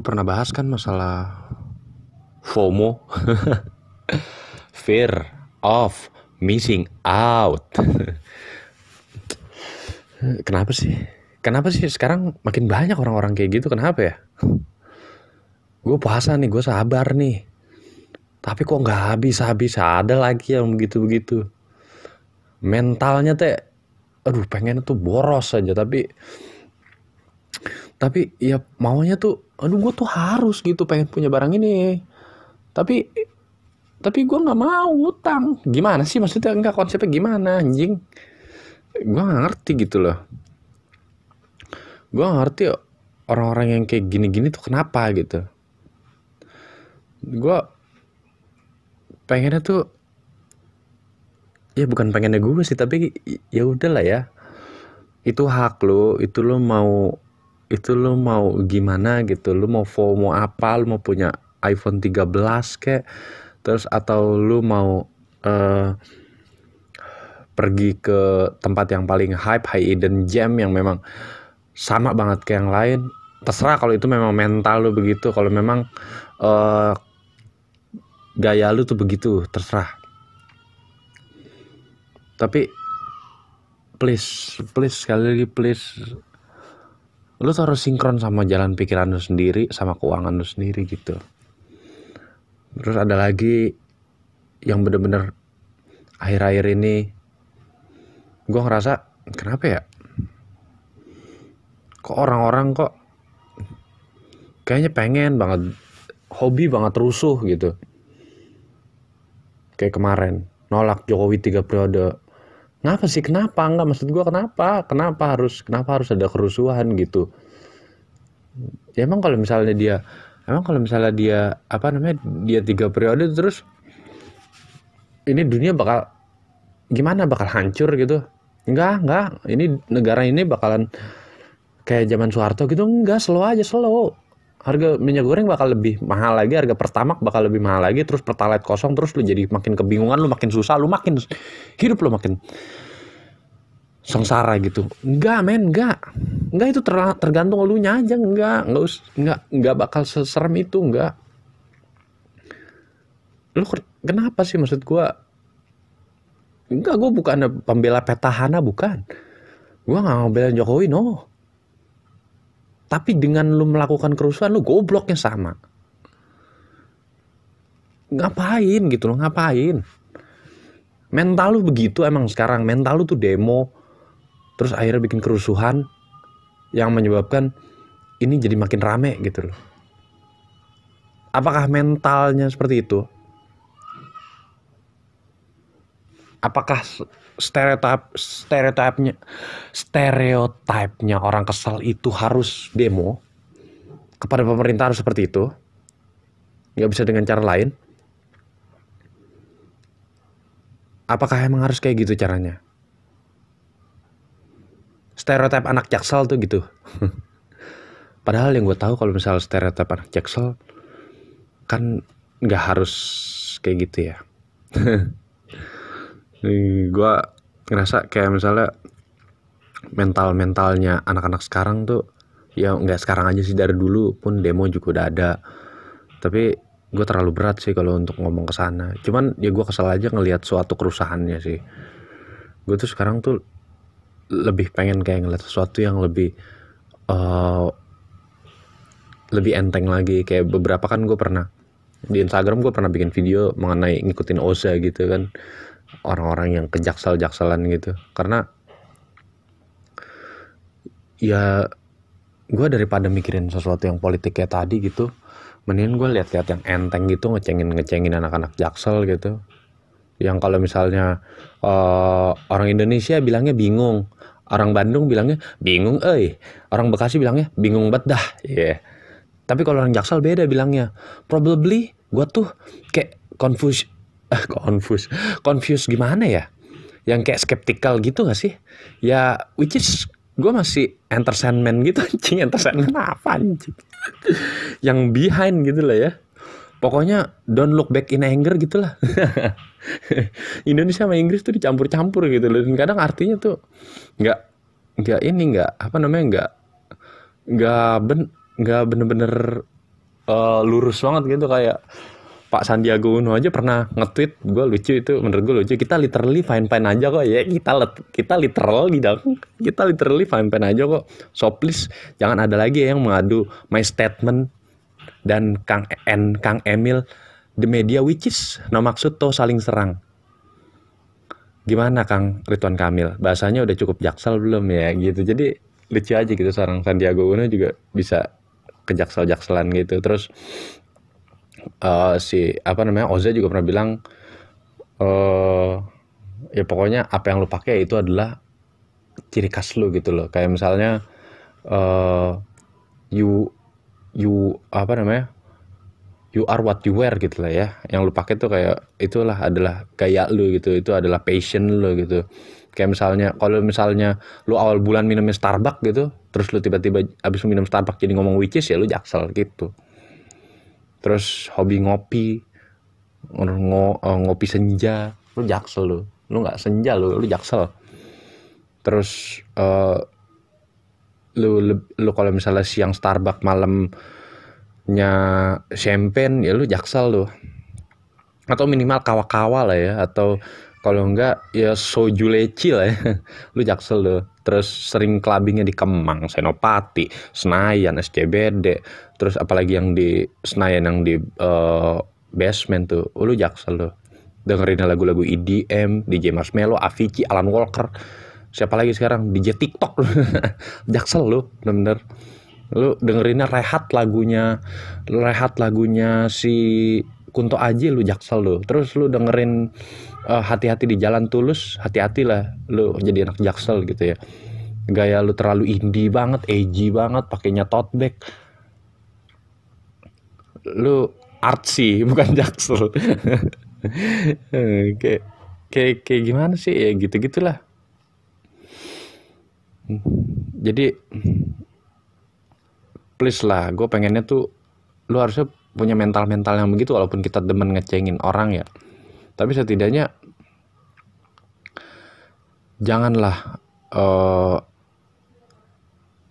Gue pernah bahas kan masalah FOMO, fear of missing out. Kenapa sih? Kenapa sih sekarang makin banyak orang-orang kayak gitu? Kenapa ya? Gue puasa nih, gue sabar nih. Tapi kok nggak habis-habis ada lagi yang begitu-begitu. Mentalnya teh, aduh pengen tuh boros aja tapi tapi ya maunya tuh aduh gue tuh harus gitu pengen punya barang ini. Tapi tapi gue nggak mau utang. Gimana sih maksudnya? Enggak konsepnya gimana anjing? Gue nggak ngerti gitu loh. Gue gak ngerti orang-orang yang kayak gini-gini tuh kenapa gitu. Gue pengennya tuh ya bukan pengennya gue sih tapi ya udahlah ya. Itu hak lo itu lo mau itu lo mau gimana gitu? Lo mau FOMO apa? Lo mau punya iPhone 13 kayak terus atau lo mau uh, pergi ke tempat yang paling hype high hidden gem yang memang sama banget kayak yang lain? Terserah kalau itu memang mental lo begitu. Kalau memang uh, gaya lu tuh begitu terserah. Tapi please please sekali lagi please lu harus sinkron sama jalan pikiran lu sendiri sama keuangan lu sendiri gitu. Terus ada lagi yang bener-bener akhir-akhir ini gue ngerasa kenapa ya? Kok orang-orang kok kayaknya pengen banget hobi banget rusuh gitu. Kayak kemarin nolak Jokowi tiga periode Kenapa sih? Kenapa? Enggak maksud gue kenapa? Kenapa harus kenapa harus ada kerusuhan gitu? Ya emang kalau misalnya dia emang kalau misalnya dia apa namanya dia tiga periode terus ini dunia bakal gimana bakal hancur gitu enggak enggak ini negara ini bakalan kayak zaman Soeharto gitu enggak slow aja slow harga minyak goreng bakal lebih mahal lagi harga pertamak bakal lebih mahal lagi terus pertalite kosong terus lu jadi makin kebingungan lu makin susah lu makin hidup lu makin sengsara gitu. Enggak men enggak enggak itu ter tergantung lu nya aja enggak enggak enggak enggak bakal seserem itu enggak lu kenapa sih maksud gua? Enggak gua bukan pembela petahana bukan. Gua nggak ngebela Jokowi no tapi dengan lu melakukan kerusuhan lu gobloknya sama. Ngapain gitu loh ngapain? Mental lu begitu emang sekarang. Mental lu tuh demo terus akhirnya bikin kerusuhan yang menyebabkan ini jadi makin rame gitu loh. Apakah mentalnya seperti itu apakah stereotip stereotipnya stereotipnya orang kesal itu harus demo? Kepada pemerintah harus seperti itu? Nggak bisa dengan cara lain? Apakah emang harus kayak gitu caranya? Stereotip anak jaksel tuh gitu. Padahal yang gue tahu kalau misal stereotip anak jaksel kan nggak harus kayak gitu ya gue ngerasa kayak misalnya mental mentalnya anak-anak sekarang tuh ya nggak sekarang aja sih dari dulu pun demo juga udah ada. Tapi gue terlalu berat sih kalau untuk ngomong ke sana. Cuman ya gue kesal aja ngelihat suatu kerusahannya sih. Gue tuh sekarang tuh lebih pengen kayak ngeliat sesuatu yang lebih uh, lebih enteng lagi. Kayak beberapa kan gue pernah di Instagram gue pernah bikin video mengenai ngikutin Oza gitu kan orang-orang yang kejaksel-jakselan gitu. Karena ya gue daripada mikirin sesuatu yang politik kayak tadi gitu mendingan gue lihat-lihat yang enteng gitu ngecengin ngecengin anak-anak jaksel gitu. Yang kalau misalnya uh, orang Indonesia bilangnya bingung orang Bandung bilangnya bingung eh orang Bekasi bilangnya bingung banget dah ya yeah. tapi kalau orang Jaksel beda bilangnya. Probably gue tuh kayak confused confused. Confused gimana ya? Yang kayak skeptical gitu gak sih? Ya which is gue masih entertainment gitu anjing. Entertainment apa anjing? Yang behind gitu lah ya. Pokoknya don't look back in anger gitu lah. Indonesia sama Inggris tuh dicampur-campur gitu loh. Dan kadang artinya tuh nggak nggak ini nggak apa namanya nggak nggak ben nggak bener-bener uh, lurus banget gitu. Kayak Pak Sandiaga Uno aja pernah nge-tweet gue lucu itu menurut gue lucu. Kita literally fine fine aja kok ya. Kita let, kita literal dong kita literally fine fine aja kok. So please jangan ada lagi yang mengadu my statement dan Kang N Kang Emil the media which is no maksud tuh saling serang. Gimana Kang Ridwan Kamil? Bahasanya udah cukup jaksel belum ya gitu. Jadi lucu aja gitu seorang Sandiaga Uno juga bisa kejaksel-jakselan gitu. Terus uh, si apa namanya Oza juga pernah bilang uh, ya pokoknya apa yang lu pakai itu adalah ciri khas lu gitu loh. Kayak misalnya uh, you you apa namanya you are what you wear gitu lah ya. Yang lu pakai tuh kayak itulah adalah gaya lu gitu. Itu adalah passion lu gitu. Kayak misalnya kalau misalnya lu awal bulan minumnya Starbucks gitu terus lu tiba-tiba abis minum Starbucks jadi ngomong witches ya lu jaksel gitu terus hobi ngopi. Ngo, uh, ngopi senja. Lu jaksel lu. Lu nggak senja lu. Lu jaksel. Terus uh, lu lu, lu kalau misalnya siang Starbucks malamnya champagne ya lu jaksel lu. Atau minimal kawa-kawa lah ya. Atau kalau enggak ya soju leci lah ya. Lu jaksel lu terus sering clubbingnya di Kemang Senopati Senayan SCBD terus apalagi yang di Senayan yang di uh, basement tuh oh, lu jaksel lu. Dengerin lagu-lagu EDM DJ Marshmello Avicii Alan Walker. Siapa lagi sekarang? DJ TikTok. Jaksel lu bener-bener. Lu dengerinnya rehat lagunya rehat lagunya si Kunto Aji lu jaksel lu. Terus lu dengerin uh, hati-hati di jalan tulus hati-hati lah lu jadi anak jaksel gitu ya. Gaya lu terlalu indie banget edgy banget pakainya tote bag. Lu artsy bukan jaksel. Kayak kayak kayak gimana sih? Ya gitu gitulah jadi please lah gue pengennya tuh lu harusnya punya mental mental yang begitu walaupun kita demen ngecengin orang ya. Tapi setidaknya janganlah uh,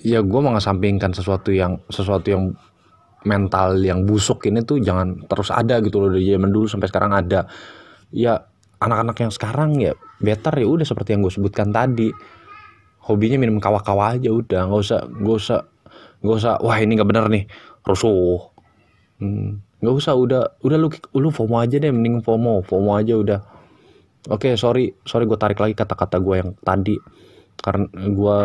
ya gue mengesampingkan sesuatu yang sesuatu yang mental yang busuk ini tuh jangan terus ada gitu loh dari zaman dulu sampai sekarang ada. Ya anak-anak yang sekarang ya better ya udah seperti yang gue sebutkan tadi. Hobinya minum kawa-kawa aja udah nggak usah nggak usah nggak usah wah ini nggak bener nih. Rusuh hmm, nggak usah udah udah lu lu FOMO aja deh mending FOMO FOMO aja udah. Oke okay, sorry sorry gue tarik lagi kata-kata gue yang tadi. Karena gue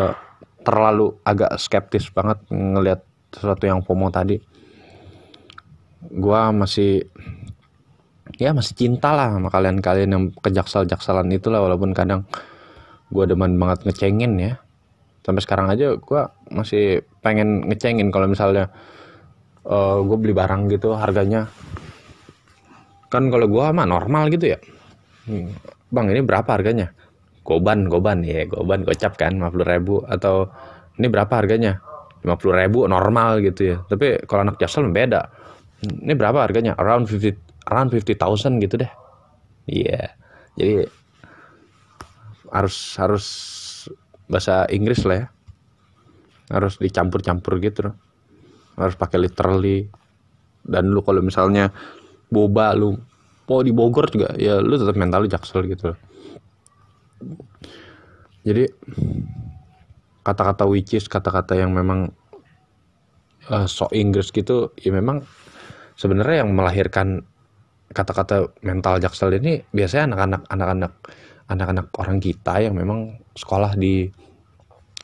terlalu agak skeptis banget ngelihat sesuatu yang FOMO tadi. Gue masih ya masih cinta lah sama kalian-kalian yang kejaksel-jakselan itulah walaupun kadang gue demen banget ngecengin ya. Sampai sekarang aja gue masih pengen ngecengin kalau misalnya uh, eh, gue beli barang gitu harganya. Kan kalau gue mah normal gitu ya. Hmm, bang ini berapa harganya? Goban goban. Ya goban gocap kan 50 ribu. Atau ini berapa harganya? 50 ribu normal gitu ya. Tapi kalau anak jaksel beda. Ini berapa harganya? Around 50 around 50.000 gitu deh. Iya. Yeah. jadi harus harus bahasa Inggris lah ya. Harus dicampur-campur gitu. loh. Harus pakai literally. Dan lu kalau misalnya boba lu mau di Bogor juga ya lu tetap mental jaksel gitu. Jadi kata-kata which kata-kata yang memang uh, so Inggris gitu ya memang sebenarnya yang melahirkan kata-kata mental jaksel ini biasanya anak-anak anak-anak anak-anak orang kita yang memang sekolah di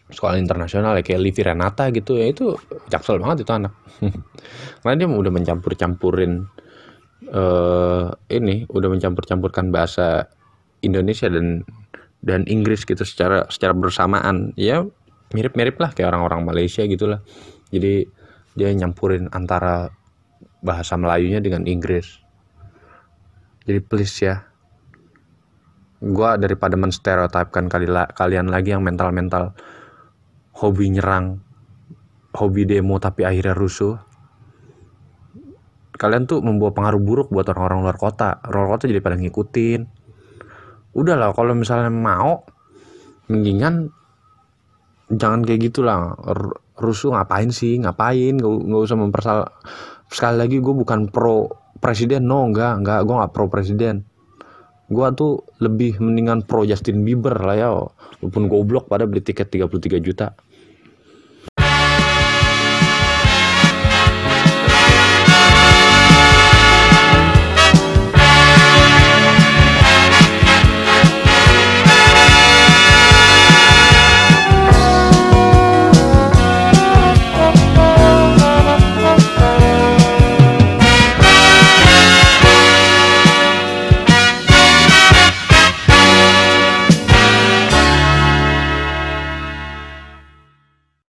sekolah internasional ya kayak Livi Renata gitu ya itu jaksel banget itu anak. Karena dia udah mencampur-campurin uh, ini udah mencampur-campurkan bahasa Indonesia dan dan Inggris gitu secara secara bersamaan. Ya mirip-mirip lah kayak orang-orang Malaysia gitulah. Jadi dia nyampurin antara bahasa Melayunya dengan Inggris. Jadi please ya. Gue daripada menstereotipkan kali kalian lagi yang mental-mental hobi nyerang hobi demo tapi akhirnya rusuh. Kalian tuh membawa pengaruh buruk buat orang-orang luar kota. Luar kota jadi pada ngikutin. Udahlah kalau misalnya mau mendingan jangan kayak gitulah. Rusuh ngapain sih? Ngapain? Nggak usah mempersal sekali lagi gue bukan pro presiden. No enggak enggak gue nggak pro presiden. Gue tuh lebih mendingan pro Justin Bieber lah ya walaupun goblok pada beli tiket 33 juta